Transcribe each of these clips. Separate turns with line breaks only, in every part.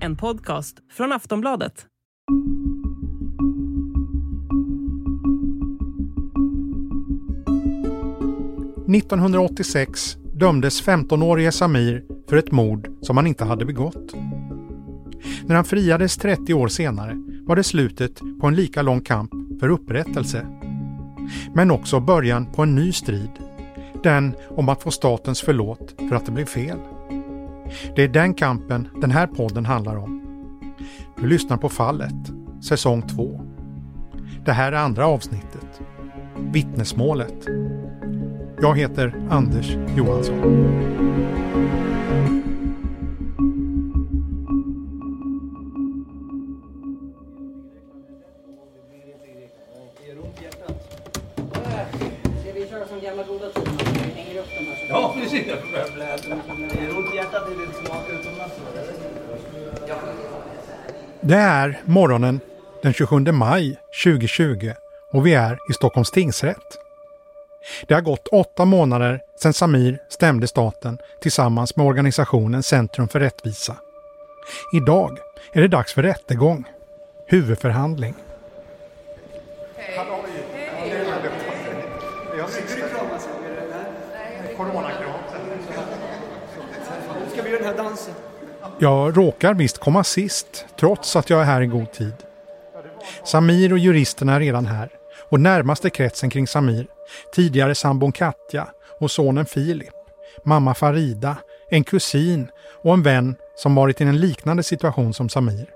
En podcast från Aftonbladet.
–1986 dömdes 15-årige Samir för ett mord som han inte hade begått. När han friades 30 år senare var det slutet på en lika lång kamp för upprättelse. Men också början på en ny strid. Den om att få statens förlåt för att det blev fel. Det är den kampen den här podden handlar om. Du lyssnar på Fallet, säsong 2. Det här är andra avsnittet. Vittnesmålet. Jag heter Anders Johansson.
Ja, precis. Det är ont i hjärtat är det smak utomlands.
Det är morgonen den 27 maj 2020 och vi är i Stockholms tingsrätt. Det har gått åtta månader sedan Samir stämde staten tillsammans med organisationen Centrum för rättvisa. Idag är det dags för rättegång, huvudförhandling.
Ska vi göra den här dansen?
Jag råkar visst komma sist, trots att jag är här i god tid. Samir och juristerna är redan här och närmaste kretsen kring Samir, tidigare sambon Katja och sonen Filip, mamma Farida, en kusin och en vän som varit i en liknande situation som Samir.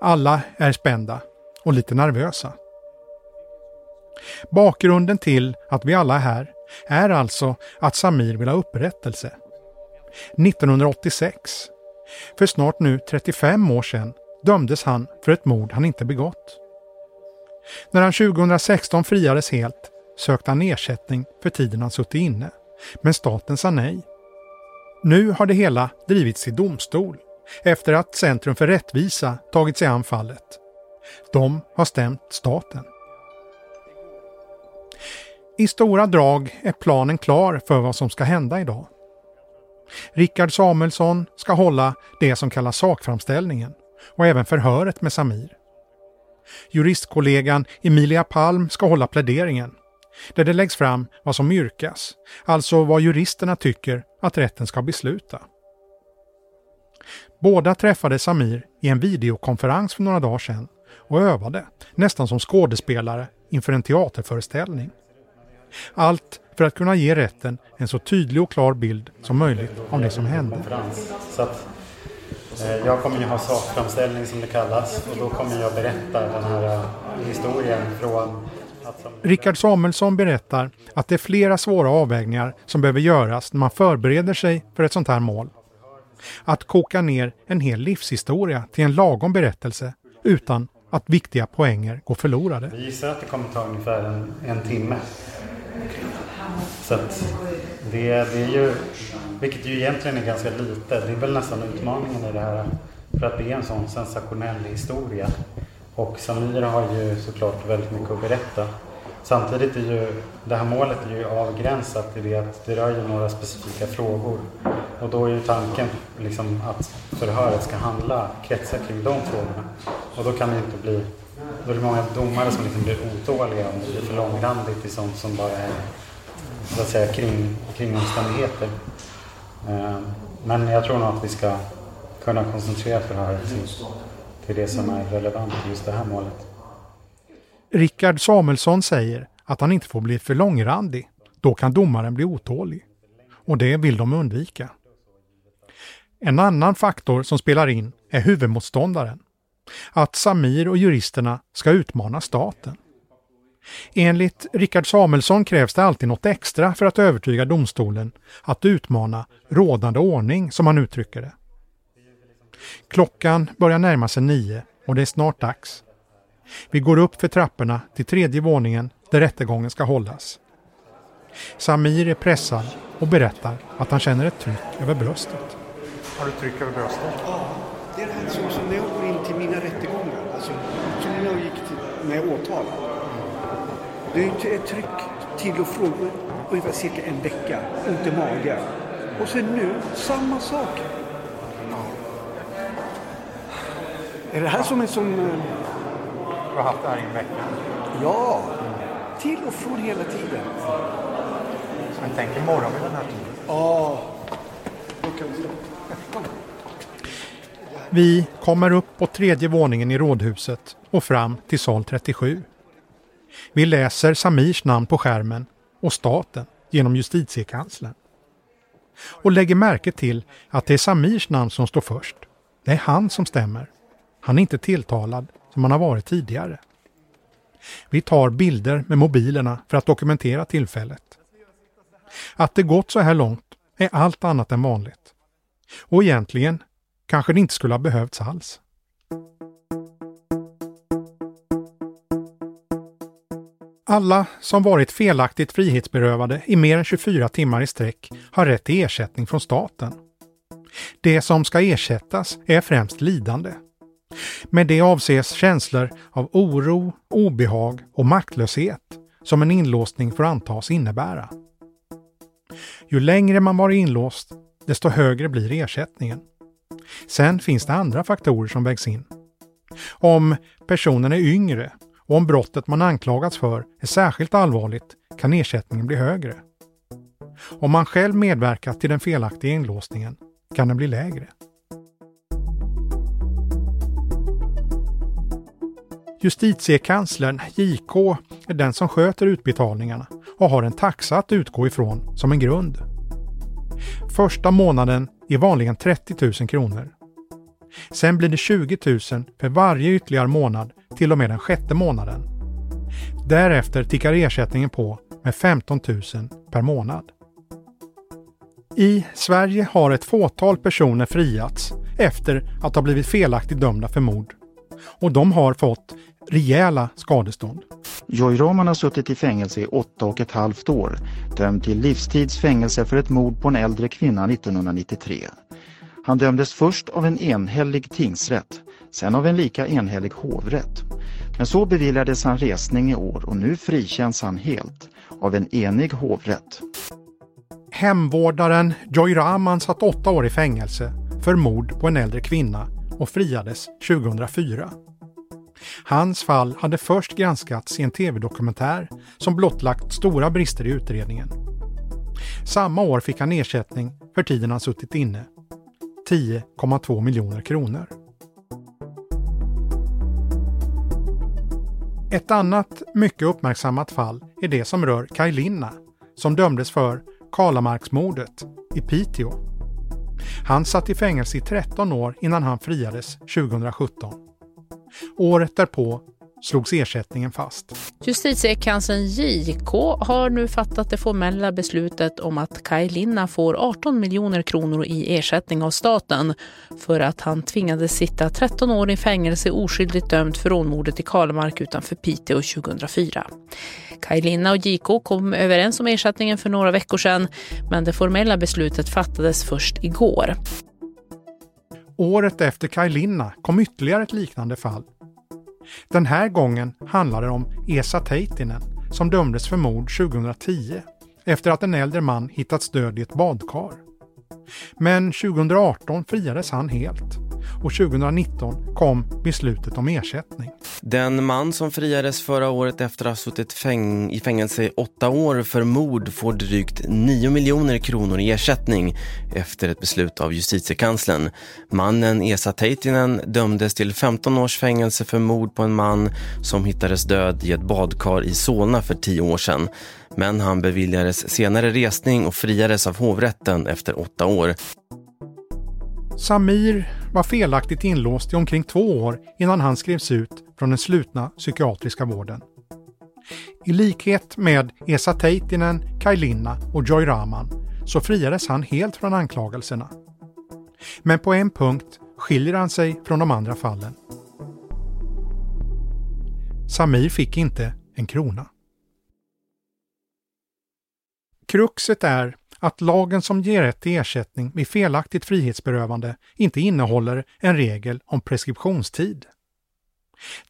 Alla är spända och lite nervösa. Bakgrunden till att vi alla är här är alltså att Samir vill ha upprättelse. 1986, för snart nu 35 år sedan, dömdes han för ett mord han inte begått. När han 2016 friades helt sökte han ersättning för tiden han suttit inne, men staten sa nej. Nu har det hela drivits i domstol efter att Centrum för rättvisa tagit sig an fallet. De har stämt staten. I stora drag är planen klar för vad som ska hända idag. Rickard Samuelsson ska hålla det som kallas sakframställningen och även förhöret med Samir. Juristkollegan Emilia Palm ska hålla pläderingen där det läggs fram vad som yrkas, alltså vad juristerna tycker att rätten ska besluta. Båda träffade Samir i en videokonferens för några dagar sedan och övade, nästan som skådespelare, inför en teaterföreställning. Allt för att kunna ge rätten en så tydlig och klar bild som möjligt om det som hände.
eh, jag kommer ju ha sakframställning som det kallas och då kommer jag berätta den här eh, historien från som...
Rickard Samuelsson berättar att det är flera svåra avvägningar som behöver göras när man förbereder sig för ett sånt här mål. Att koka ner en hel livshistoria till en lagom berättelse utan att viktiga poänger går förlorade.
Vi gissar att det kommer ta ungefär en, en timme. Så att det, det är ju, vilket ju egentligen är ganska lite, det är väl nästan utmaningen i det här för att det är en sån sensationell historia. Och Samir har ju såklart väldigt mycket att berätta. Samtidigt är ju det här målet är ju avgränsat i det att det rör ju några specifika frågor. Och då är ju tanken liksom att förhöret ska handla, kretsa kring de frågorna. Och då kan det inte bli, då är det många domare som liksom blir otåliga om det blir för långrandigt i sånt som bara är så att säga kring, kring omständigheter. Eh, men jag tror nog att vi ska kunna koncentrera förhöret till, till det som är relevant i just det här målet.
Rickard Samuelsson säger att han inte får bli för långrandig. Då kan domaren bli otålig. Och det vill de undvika. En annan faktor som spelar in är huvudmotståndaren. Att Samir och juristerna ska utmana staten. Enligt Rickard Samuelsson krävs det alltid något extra för att övertyga domstolen att utmana rådande ordning, som han uttrycker det. Klockan börjar närma sig nio och det är snart dags. Vi går upp för trapporna till tredje våningen där rättegången ska hållas. Samir är pressad och berättar att han känner ett tryck över bröstet. Har du tryck över bröstet?
Ja, det är det här som, som när jag går in till mina rättegångar, alltså som när jag gick till, när jag åtalade. Det är ett tryck till och från ungefär cirka en vecka, ont i magen. Och sen nu, samma sak. Är det här som en sån... eh,
Du har haft det här i en vecka.
Ja, till och från hela tiden.
Men tänk imorgon vid den här tiden.
Ja. Vi
kommer upp på tredje våningen i rådhuset och fram till sal 37. Vi läser Samirs namn på skärmen och staten genom justitiekanslern. Och lägger märke till att det är Samirs namn som står först. Det är han som stämmer. Han är inte tilltalad som han har varit tidigare. Vi tar bilder med mobilerna för att dokumentera tillfället. Att det gått så här långt är allt annat än vanligt. Och egentligen kanske det inte skulle ha behövts alls. Alla som varit felaktigt frihetsberövade i mer än 24 timmar i sträck har rätt till ersättning från staten. Det som ska ersättas är främst lidande. Med det avses känslor av oro, obehag och maktlöshet som en inlåsning får antas innebära. Ju längre man varit inlåst, desto högre blir ersättningen. Sen finns det andra faktorer som vägs in. Om personen är yngre och om brottet man anklagats för är särskilt allvarligt kan ersättningen bli högre. Om man själv medverkat till den felaktiga inlåsningen kan den bli lägre. Justitiekanslern, JK, är den som sköter utbetalningarna och har en taxa att utgå ifrån som en grund. Första månaden är vanligen 30 000 kronor. Sen blir det 20 000 för varje ytterligare månad till och med den sjätte månaden. Därefter tickar ersättningen på med 15 000 per månad. I Sverige har ett fåtal personer friats efter att ha blivit felaktigt dömda för mord. Och de har fått rejäla skadestånd.
Joy Roman har suttit i fängelse i åtta och ett halvt år, dömd till livstids fängelse för ett mord på en äldre kvinna 1993. Han dömdes först av en enhällig tingsrätt, sen av en lika enhällig hovrätt. Men så beviljades han resning i år och nu frikänns han helt av en enig hovrätt.
Hemvårdaren Joy Rahman satt åtta år i fängelse för mord på en äldre kvinna och friades 2004. Hans fall hade först granskats i en tv-dokumentär som blottlagt stora brister i utredningen. Samma år fick han ersättning för tiden han suttit inne. 10,2 miljoner kronor. Ett annat mycket uppmärksammat fall är det som rör Kaj Linna som dömdes för Kalamarksmordet i Piteå. Han satt i fängelse i 13 år innan han friades 2017. Året därpå slogs ersättningen fast.
Justitiekanslern JK har nu fattat det formella beslutet om att Kaj Linna får 18 miljoner kronor i ersättning av staten för att han tvingades sitta 13 år i fängelse oskyldigt dömd för rånmordet i Kalemark utanför Piteå 2004. Kaj Linna och JK kom överens om ersättningen för några veckor sedan men det formella beslutet fattades först igår.
Året efter Kaj Linna kom ytterligare ett liknande fall. Den här gången handlar det om Esa Teitinen som dömdes för mord 2010 efter att en äldre man hittats död i ett badkar. Men 2018 friades han helt och 2019 kom beslutet om ersättning.
Den man som friades förra året efter att ha suttit fäng i fängelse i åtta år för mord får drygt 9 miljoner kronor i ersättning efter ett beslut av justitiekanslern. Mannen Esa Teitinen dömdes till 15 års fängelse för mord på en man som hittades död i ett badkar i Solna för tio år sedan. Men han beviljades senare resning och friades av hovrätten efter åtta år.
Samir var felaktigt inlåst i omkring två år innan han skrevs ut från den slutna psykiatriska vården. I likhet med Esa Teitinen, Kaj Linna och Joy Rahman så friades han helt från anklagelserna. Men på en punkt skiljer han sig från de andra fallen. Samir fick inte en krona. Kruxet är att lagen som ger rätt till ersättning vid felaktigt frihetsberövande inte innehåller en regel om preskriptionstid.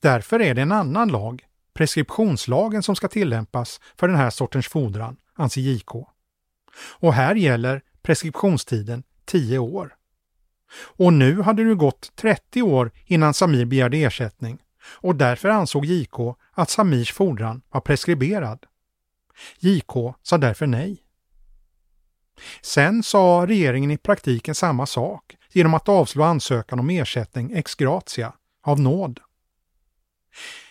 Därför är det en annan lag, preskriptionslagen, som ska tillämpas för den här sortens fordran, anser JK. Och här gäller preskriptionstiden 10 år. Och nu hade det gått 30 år innan Samir begärde ersättning och därför ansåg JK att Samirs fordran var preskriberad. JK sa därför nej. Sen sa regeringen i praktiken samma sak genom att avslå ansökan om ersättning ex gratia, av nåd.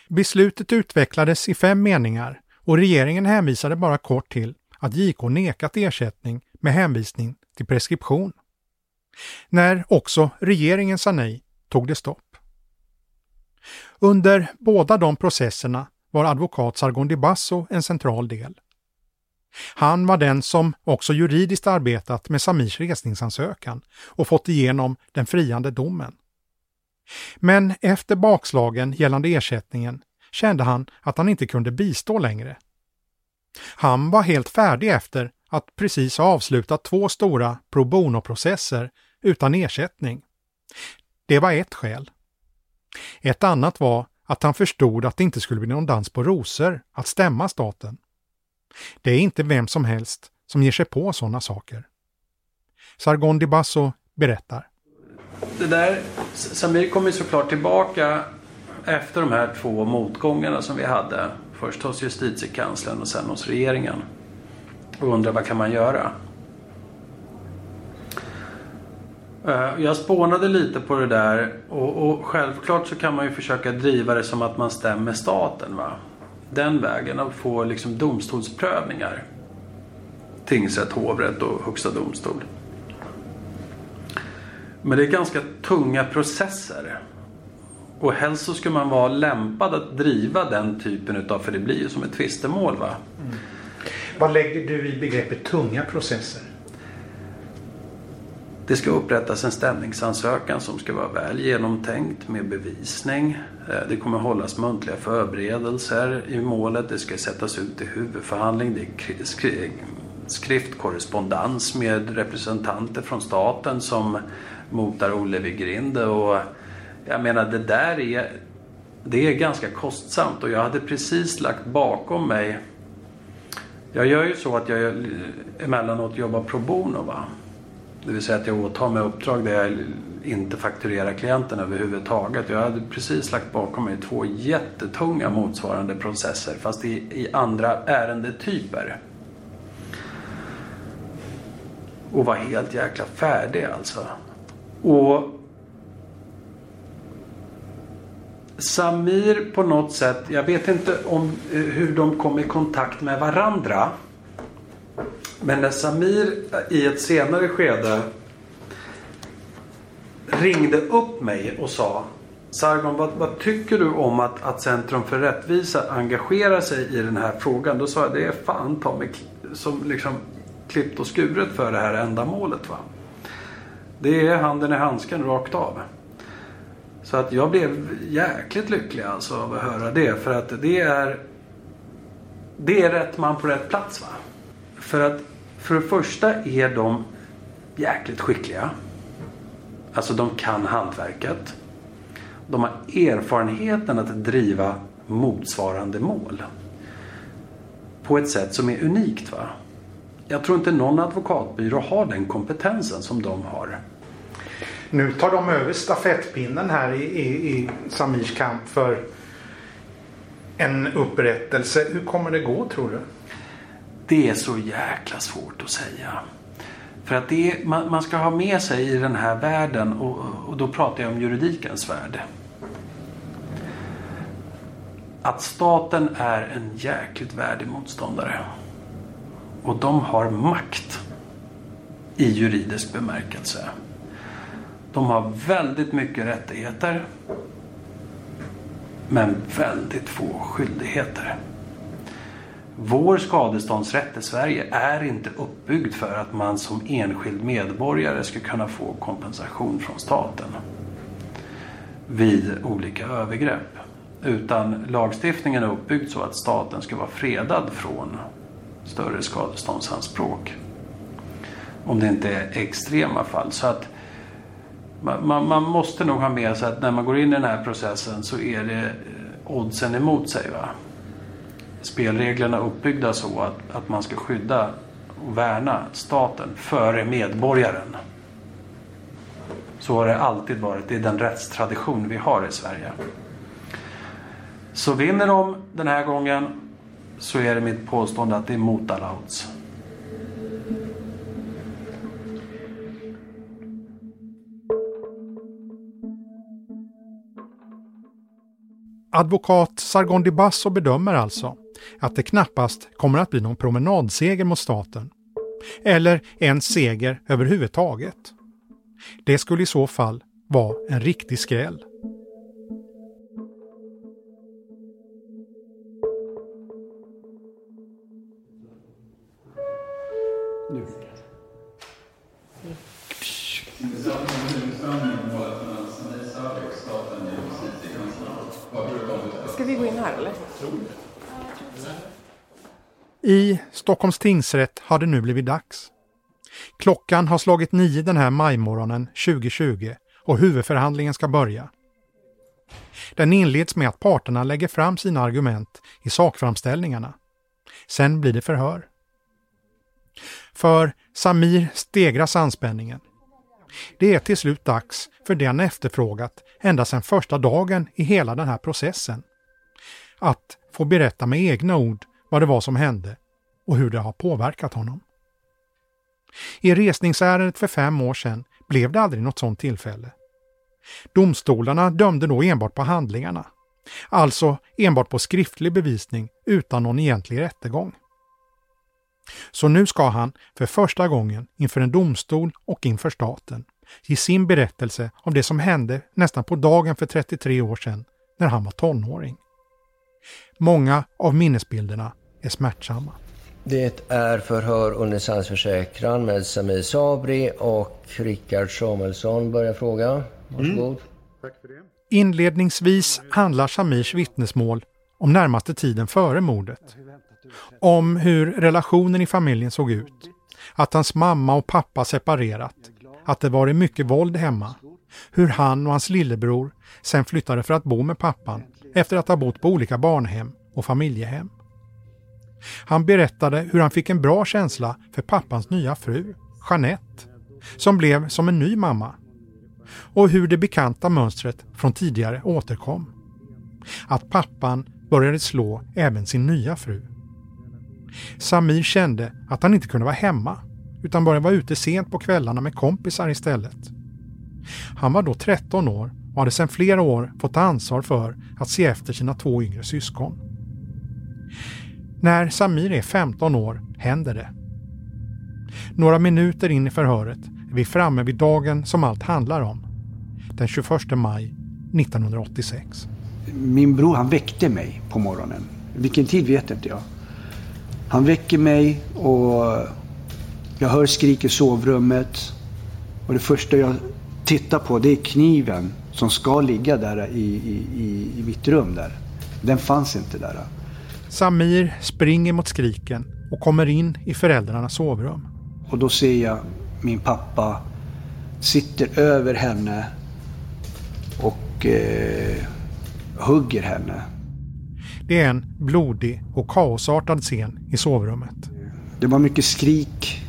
Beslutet utvecklades i fem meningar och regeringen hänvisade bara kort till att JK nekat ersättning med hänvisning till preskription. När också regeringen sa nej tog det stopp. Under båda de processerna var advokat Sargon Di Basso en central del. Han var den som också juridiskt arbetat med Samirs resningsansökan och fått igenom den friande domen. Men efter bakslagen gällande ersättningen kände han att han inte kunde bistå längre. Han var helt färdig efter att precis ha avslutat två stora pro bono-processer utan ersättning. Det var ett skäl. Ett annat var att han förstod att det inte skulle bli någon dans på rosor att stämma staten. Det är inte vem som helst som ger sig på sådana saker. Sargon Di Basso berättar.
Det där, Samir kom ju såklart tillbaka efter de här två motgångarna som vi hade. Först hos justitiekanslern och sen hos regeringen. Och undrar vad kan man göra? Eh, jag spånade lite på det där och, och, självklart så kan man ju försöka driva det som att man stämmer staten. Va? Den vägen och få liksom domstolsprövningar. Tingsrätt, hovrätt och högsta domstol. Men det är ganska tunga processer. Och helst så ska man vara lämpad att driva den typen utav, för det blir ju som ett tvistemål va. Mm.
Vad lägger du i begreppet tunga processer?
Det ska upprättas en stämningsansökan som ska vara väl genomtänkt med bevisning. Eh, det kommer hållas muntliga förberedelser i målet. Det ska sättas ut i huvudförhandling. Det är skriftkorrespondens med representanter från staten som motar Olle vid grind. Och jag menar det där är, det är ganska kostsamt och jag hade precis lagt bakom mig jag gör ju så att jag emellanåt jobbar pro bono. Va? Det vill säga att jag åtar mig uppdrag där jag inte fakturerar klienten överhuvudtaget. Jag hade precis lagt bakom mig två jättetunga motsvarande processer fast i, i andra ärendetyper. Och var helt jäkla färdig alltså. Och Samir på något sätt, jag vet inte om eh, hur de kom i kontakt med varandra. Men när Samir i ett senare skede ringde upp mig och sa Sargon, vad, vad, tycker du om att, att Centrum för rättvisa engagerar sig i den här frågan? Då sa jag, det är fan ta mig som liksom klippt och skuret för det här ändamålet. Va? Det är handen i handsken rakt av. Så att jag blev jäkligt lycklig alltså av att höra det. För att det är det är rätt man på rätt plats. va. För att för det första är de jäkligt skickliga. Alltså de kan hantverket. De har erfarenheten att driva motsvarande mål. På ett sätt som är unikt. va. Jag tror inte någon advokatbyrå har den kompetensen som de har.
Nu tar de över stafettpinnen här i, i, i Samirs kamp för en upprättelse. Hur kommer det gå tror du?
Det är så jäkla svårt att säga. För att det är, man, man, ska ha med sig i den här världen och, och då pratar jag om juridikens värld. Att staten är en jäkligt värdig motståndare. Och de har makt i juridisk bemärkelse. De har väldigt mycket rättigheter. Men väldigt få skyldigheter. Vår skadeståndsrätt i Sverige är inte uppbyggd för att man som enskild medborgare ska kunna få kompensation från staten vid olika övergrepp. Utan lagstiftningen är uppbyggd så att staten ska vara fredad från större skadeståndsanspråk. Om det inte är extrema fall. Så att man, man, måste nog ha med sig att när man går in i den här processen så är det eh, oddsen emot sig. Va? Spelreglerna uppbyggda så att, att man ska skydda och värna staten före medborgaren. Så har det alltid varit. Det är den rättstradition vi har i Sverige. Så vinner de den här gången så är det mitt påstående att det är mot alla odds.
Advokat Sargon de Basso bedömer alltså att det knappast kommer att bli någon promenadseger mot staten. Eller en seger överhuvudtaget. Det skulle i så fall vara en riktig skräll.
Nu.
Ska vi gå in här eller?
I Stockholms tingsrätt har det nu blivit dags. Klockan har slagit nio den här majmorgonen 2020 och huvudförhandlingen ska börja. Den inleds med att parterna lägger fram sina argument i sakframställningarna. Sen blir det förhör. För Samir stegras anspänningen. Det är till slut dags för det han efterfrågat ända sedan första dagen i hela den här processen. Att få berätta med egna ord vad det var som hände och hur det har påverkat honom. I resningsärendet för fem år sedan blev det aldrig något sådant tillfälle. Domstolarna dömde då enbart på handlingarna, alltså enbart på skriftlig bevisning utan någon egentlig rättegång. Så nu ska han för första gången inför en domstol och inför staten ge sin berättelse om det som hände nästan på dagen för 33 år sedan när han var tonåring. Många av minnesbilderna är smärtsamma.
Det är förhör under sanningsförsäkran med Samir Sabri och Rickard Samuelsson börjar fråga. Varsågod.
Mm. Inledningsvis handlar Samirs vittnesmål om närmaste tiden före mordet. Om hur relationen i familjen såg ut. Att hans mamma och pappa separerat. Att det varit mycket våld hemma. Hur han och hans lillebror sen flyttade för att bo med pappan efter att ha bott på olika barnhem och familjehem. Han berättade hur han fick en bra känsla för pappans nya fru, Jeanette, som blev som en ny mamma. Och hur det bekanta mönstret från tidigare återkom. Att pappan började slå även sin nya fru. Samir kände att han inte kunde vara hemma utan började vara ute sent på kvällarna med kompisar istället. Han var då 13 år och hade sedan flera år fått ta ansvar för att se efter sina två yngre syskon. När Samir är 15 år händer det. Några minuter in i förhöret är vi framme vid dagen som allt handlar om. Den 21 maj 1986.
Min bror han väckte mig på morgonen. Vilken tid vet inte jag. Han väcker mig och jag hör skrik i sovrummet. Och det första jag tittar på det är kniven som ska ligga där i, i, i, i mitt rum där. Den fanns inte där.
Samir springer mot skriken och kommer in i föräldrarnas sovrum.
Och då ser jag min pappa sitter över henne och eh, hugger henne.
Det är en blodig och kaosartad scen i sovrummet.
Det var mycket skrik.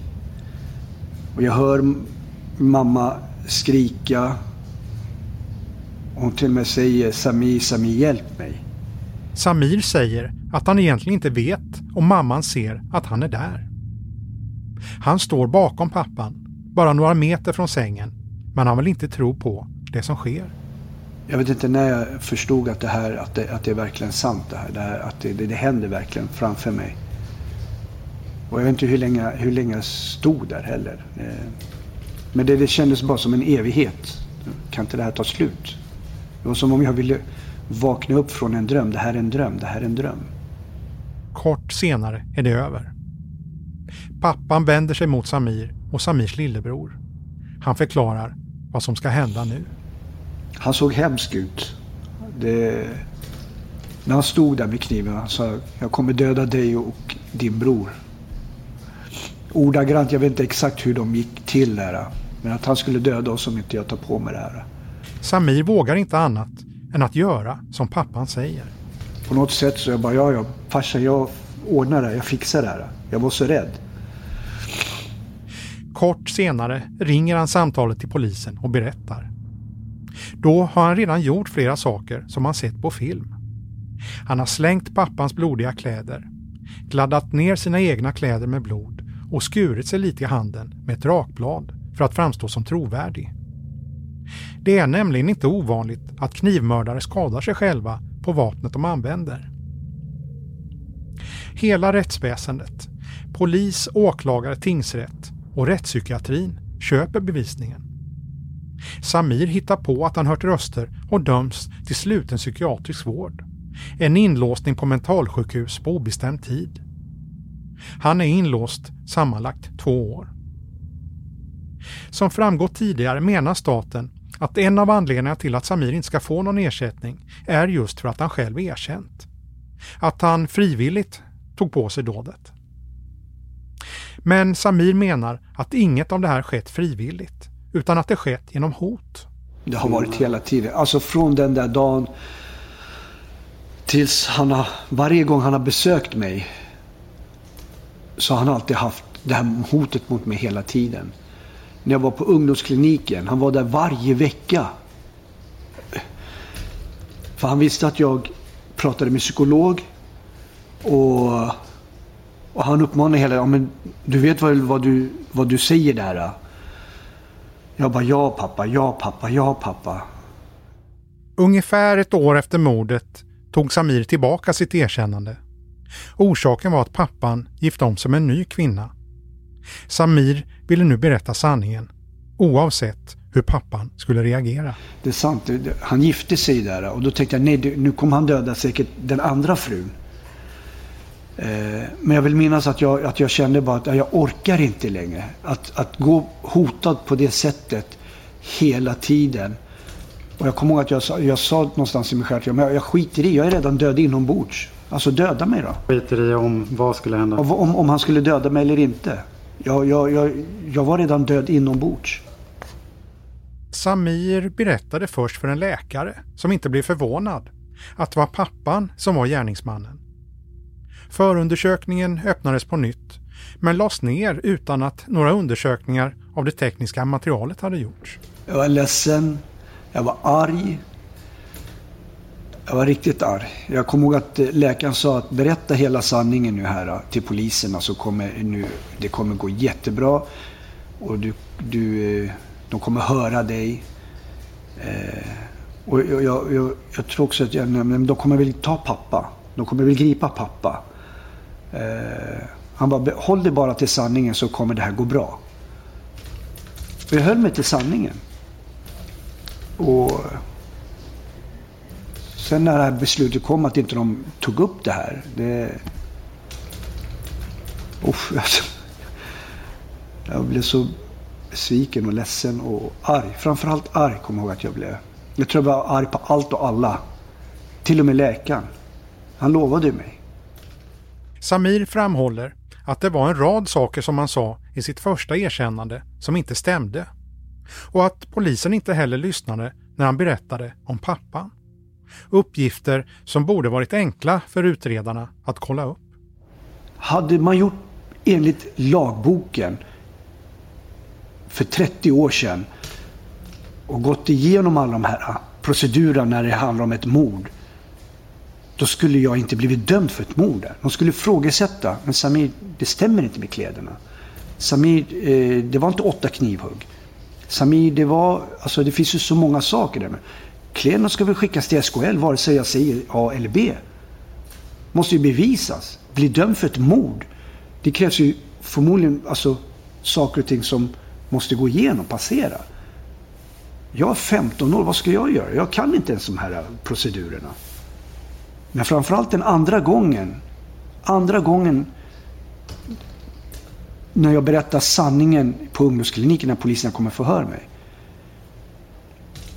Och jag hör mamma skrika. Hon till och med säger Sami, Sami hjälp mig.
Samir säger att han egentligen inte vet om mamman ser att han är där. Han står bakom pappan, bara några meter från sängen, men han vill inte tro på det som sker.
Jag vet inte när jag förstod att det här, att det, att det är verkligen sant det här. Det här att det, det, det händer verkligen framför mig. Och jag vet inte hur länge, hur länge jag stod där heller. Eh, men det, det kändes bara som en evighet. Kan inte det här ta slut? Det var som om jag ville vakna upp från en dröm. Det här är en dröm, det här är en dröm.
Kort senare är det över. Pappan vänder sig mot Samir och Samirs lillebror. Han förklarar vad som ska hända nu.
Han såg hemsk ut. Det... När han stod där med kniven, han sa jag kommer döda dig och din bror. Ordagrant, jag vet inte exakt hur de gick till där. Men att han skulle döda oss om inte jag tar på mig det här.
Samir vågar inte annat än att göra som pappan säger.
På något sätt så jag bara, ja ja, farsan jag ordnar det, jag fixar det här. Jag var så rädd.
Kort senare ringer han samtalet till polisen och berättar. Då har han redan gjort flera saker som han sett på film. Han har slängt pappans blodiga kläder, gladdat ner sina egna kläder med blod och skurit sig lite i handen med ett rakblad för att framstå som trovärdig. Det är nämligen inte ovanligt att knivmördare skadar sig själva på vapnet de använder. Hela rättsväsendet, polis, åklagare, tingsrätt och rättspsykiatrin köper bevisningen. Samir hittar på att han hört röster och döms till sluten psykiatrisk vård. En inlåsning på mentalsjukhus på obestämd tid. Han är inlåst sammanlagt två år. Som framgått tidigare menar staten att en av anledningarna till att Samir inte ska få någon ersättning är just för att han själv erkänt. Att han frivilligt tog på sig dådet. Men Samir menar att inget av det här skett frivilligt, utan att det skett genom hot.
Det har varit hela tiden. Alltså från den där dagen tills han har, varje gång han har besökt mig så har han alltid haft det här hotet mot mig hela tiden. När jag var på ungdomskliniken, han var där varje vecka. För han visste att jag pratade med psykolog och, och han uppmanade hela ja, men du vet väl vad du, vad du säger där? Jag bara ja pappa, ja pappa, ja pappa.
Ungefär ett år efter mordet tog Samir tillbaka sitt erkännande. Orsaken var att pappan gift om sig med en ny kvinna. Samir ville nu berätta sanningen, oavsett hur pappan skulle reagera.
Det är sant, han gifte sig där och då tänkte jag nej, nu kommer han döda säkert den andra frun. Eh, men jag vill minnas att jag, att jag kände bara att jag orkar inte längre. Att, att gå hotad på det sättet hela tiden. Och jag kommer ihåg att jag sa, jag sa någonstans i mig själv, jag, jag skiter i, jag är redan död inombords. Alltså döda mig då.
Skiter i om vad skulle hända?
Om, om han skulle döda mig eller inte. Jag, jag, jag, jag var redan död inombords.
Samir berättade först för en läkare, som inte blev förvånad, att det var pappan som var gärningsmannen. Förundersökningen öppnades på nytt, men lades ner utan att några undersökningar av det tekniska materialet hade gjorts.
Jag var ledsen, jag var arg. Jag var riktigt arg. Jag kommer ihåg att eh, läkaren sa att berätta hela sanningen nu här till poliserna så kommer nu, det kommer gå jättebra. Och du, du, eh, de kommer höra dig. Eh, och jag, jag, jag, jag, tror också att jag, men de kommer väl ta pappa. De kommer väl gripa pappa. Eh, han bara, håll dig bara till sanningen så kommer det här gå bra. Och jag höll mig till sanningen. Och sen när det här beslutet kom att inte de tog upp det här. Det... Uff, alltså. Jag blev så besviken och ledsen och arg. Framförallt arg kommer jag ihåg att jag blev. Jag tror jag var arg på allt och alla. Till och med läkaren. Han lovade mig.
Samir framhåller att det var en rad saker som han sa i sitt första erkännande som inte stämde. Och att polisen inte heller lyssnade när han berättade om pappan. Uppgifter som borde varit enkla för utredarna att kolla upp.
Hade man gjort enligt lagboken för 30 år sedan och gått igenom alla de här procedurerna när det handlar om ett mord då skulle jag inte blivit dömd för ett mord. De skulle ifrågasätta, men Samir, det stämmer inte med kläderna. Samir, eh, det var inte åtta knivhugg. Samir, det var, alltså det finns ju så många saker där. Kläderna ska väl skickas till SKL vare sig jag säger A eller B. Måste ju bevisas. Bli dömd för ett mord. Det krävs ju förmodligen alltså, saker och ting som måste gå igenom, passera. Jag är 15 år, vad ska jag göra? Jag kan inte ens de här procedurerna. Men framförallt den andra gången. Andra gången när jag berättar sanningen på ungdomskliniken när poliserna kommer förhör mig.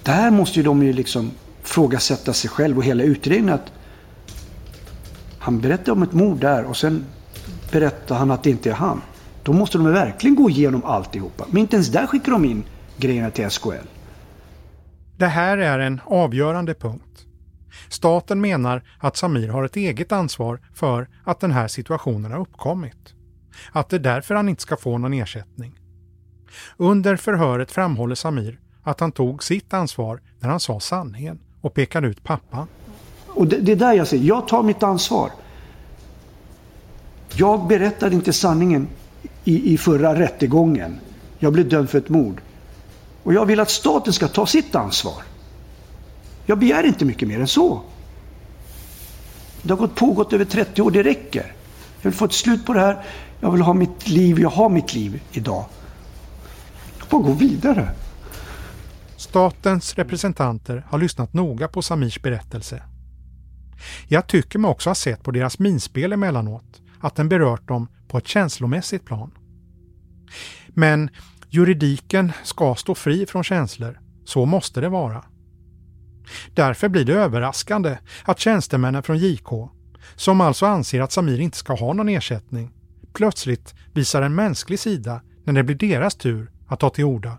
Där måste ju de ju liksom frågasätta sig själv och hela utredningen. Att han berättar om ett mord där och sen berättar han att det inte är han. Då måste de verkligen gå igenom alltihopa. Men inte ens där skickar de in grejerna till SKL.
Det här är en avgörande punkt. Staten menar att Samir har ett eget ansvar för att den här situationen har uppkommit. Att det är därför han inte ska få någon ersättning. Under förhöret framhåller Samir att han tog sitt ansvar när han sa sanningen och pekade ut pappa.
Och det, det är där jag säger, jag tar mitt ansvar. Jag berättade inte sanningen i, i förra rättegången. Jag blev dömd för ett mord. Och jag vill att staten ska ta sitt ansvar. Jag begär inte mycket mer än så. Det har gått pågått över 30 år, det räcker. Jag vill få ett slut på det här. Jag vill ha mitt liv, jag har mitt liv idag. Jag får gå vidare.
Statens representanter har lyssnat noga på Samirs berättelse. Jag tycker mig också ha sett på deras minspel emellanåt att den berört dem på ett känslomässigt plan. Men juridiken ska stå fri från känslor. Så måste det vara. Därför blir det överraskande att tjänstemännen från JK, som alltså anser att Samir inte ska ha någon ersättning, plötsligt visar en mänsklig sida när det blir deras tur att ta till orda.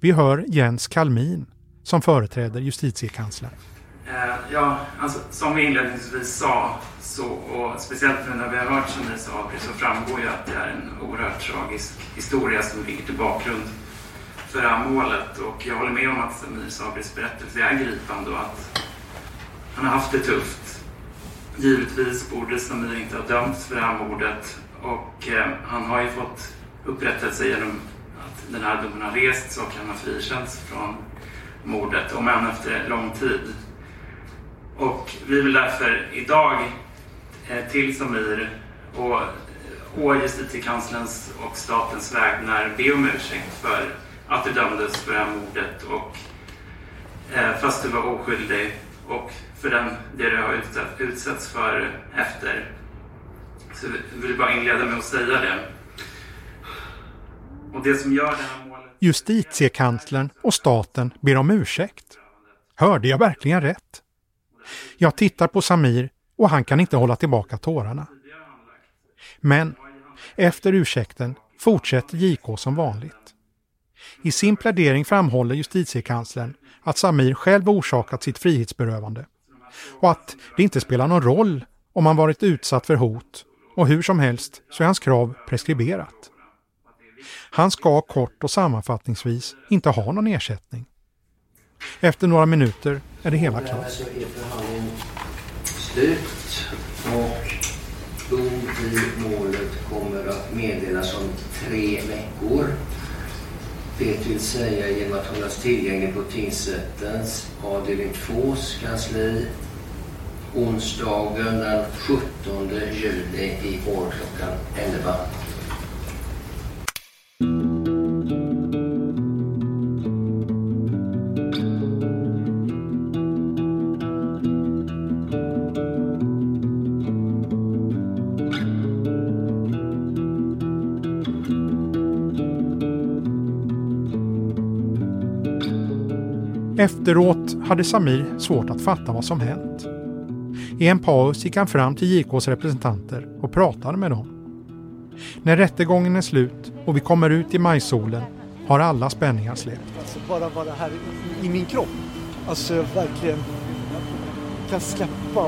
Vi hör Jens Kalmin som företräder justitiekanslern.
Eh, ja, alltså, som vi inledningsvis sa, så, och speciellt nu när vi har hört Samir Sabri, så framgår ju att det är en oerhört tragisk historia som ligger till bakgrund för det här målet. Och jag håller med om att Samir Sabris berättelse är gripande och att han har haft det tufft. Givetvis borde Samir inte ha dömts för det här mordet och eh, han har ju fått upprättelse genom den här domen har rests och han har frikänts från mordet, om än efter lång tid. Och vi vill därför idag eh, till Samir och eh, å justitiekanslerns och statens vägnar be om ursäkt för att du dömdes för det här mordet och eh, fast du var oskyldig och för den, det du har utsatts för efter. Så vi vill bara inleda med att säga det. Och det som gör det här målet...
Justitiekanslern och staten ber om ursäkt. Hörde jag verkligen rätt? Jag tittar på Samir och han kan inte hålla tillbaka tårarna. Men efter ursäkten fortsätter JK som vanligt. I sin plädering framhåller justitiekanslern att Samir själv orsakat sitt frihetsberövande och att det inte spelar någon roll om han varit utsatt för hot och hur som helst så är hans krav preskriberat. Han ska kort och sammanfattningsvis inte ha någon ersättning. Efter några minuter är det hela klart.
Så är förhandlingen slut och dom i målet kommer att meddelas om tre veckor. Det vill säga genom att hållas tillgänglig på tingsrättens avdelning 2s kansli onsdagen den 17 juli i år klockan 11.
Efteråt hade Samir svårt att fatta vad som hänt. I en paus gick han fram till JKs representanter och pratade med dem. När rättegången är slut och vi kommer ut i majsolen har alla spänningar släppt.
Alltså bara vara här i, i min kropp. Alltså verkligen kan släppa och,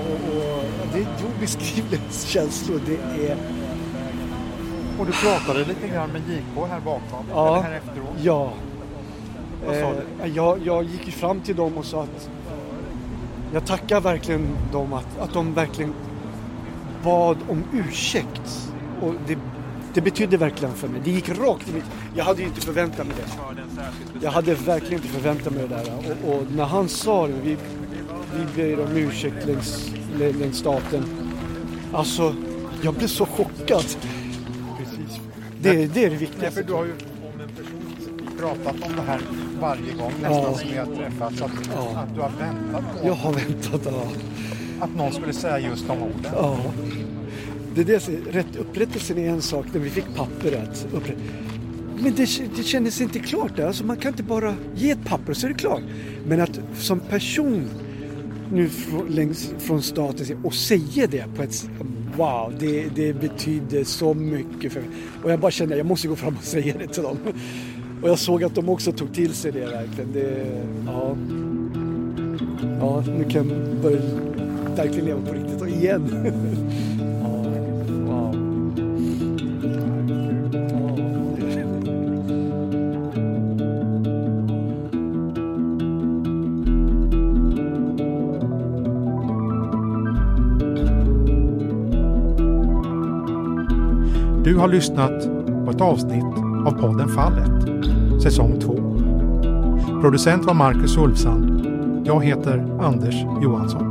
och det är obeskrivliga känslor. Det är...
Och du pratade lite grann med JK här bakom,
Ja,
eller här efteråt?
ja.
Vad sa
Eh, jag, jag gick fram till dem och sa att jag tackar verkligen dem att, att de verkligen bad om ursäkt. Och det, det betydde verkligen för mig. Det gick rakt i mitt... Jag hade ju inte förväntat mig det. Jag hade verkligen inte förväntat mig det där. Och, och när han sa det, vi, vi ber om ursäkt längs, längs staten. Alltså, jag blev så chockad.
Precis.
Det, det är det
Nej,
viktigaste.
för du har ju om en person pratat om det här varje gång nästan
Ja.
som vi har träffats. Att,
Ja.
att du har väntat på
Jag har väntat, ja.
att någon skulle säga just de orden.
Ja. Det är det, rätt, upprättelsen är en sak när vi fick pappret. Men det, det kändes inte klart. Där. Alltså man kan inte bara ge ett papper så är det klart. Men att som person nu från, längs, från staten och säga det på ett Wow, det, det betyder så mycket för mig. Och jag bara kände att jag måste gå fram och säga det till dem. Och jag såg att de också tog till sig det verkligen. Det, ja. ja, nu kan jag börja verkligen leva på riktigt och igen.
Du har lyssnat på ett avsnitt av podden Fallet, säsong 2. Producent var Marcus Ulfsand. Jag heter Anders Johansson.